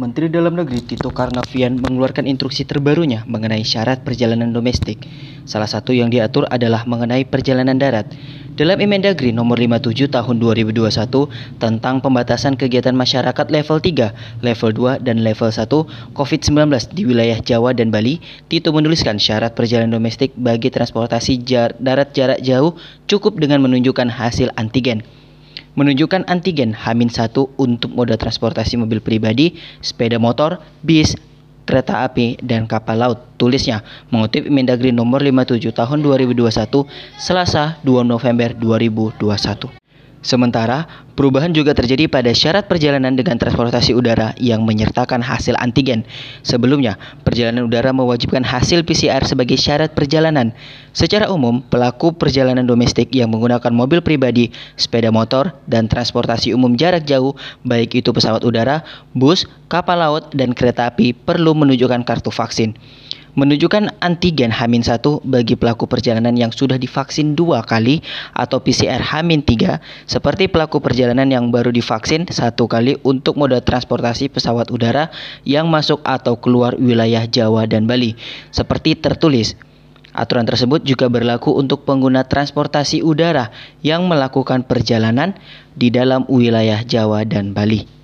Menteri Dalam Negeri Tito Karnavian mengeluarkan instruksi terbarunya mengenai syarat perjalanan domestik. Salah satu yang diatur adalah mengenai perjalanan darat. Dalam Emendagri nomor 57 tahun 2021 tentang pembatasan kegiatan masyarakat level 3, level 2, dan level 1 COVID-19 di wilayah Jawa dan Bali, Tito menuliskan syarat perjalanan domestik bagi transportasi jar darat jarak jauh cukup dengan menunjukkan hasil antigen menunjukkan antigen H-1 untuk moda transportasi mobil pribadi, sepeda motor, bis, kereta api, dan kapal laut. Tulisnya mengutip Mendagri nomor 57 tahun 2021 Selasa 2 November 2021. Sementara, perubahan juga terjadi pada syarat perjalanan dengan transportasi udara yang menyertakan hasil antigen. Sebelumnya, perjalanan udara mewajibkan hasil PCR sebagai syarat perjalanan. Secara umum, pelaku perjalanan domestik yang menggunakan mobil pribadi, sepeda motor, dan transportasi umum jarak jauh, baik itu pesawat udara, bus, kapal laut, dan kereta api, perlu menunjukkan kartu vaksin menunjukkan antigen H-1 bagi pelaku perjalanan yang sudah divaksin dua kali atau PCR H-3 seperti pelaku perjalanan yang baru divaksin satu kali untuk moda transportasi pesawat udara yang masuk atau keluar wilayah Jawa dan Bali seperti tertulis Aturan tersebut juga berlaku untuk pengguna transportasi udara yang melakukan perjalanan di dalam wilayah Jawa dan Bali.